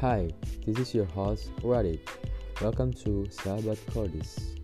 Hi, this is your host Radit. Welcome to Sahabat Cordis.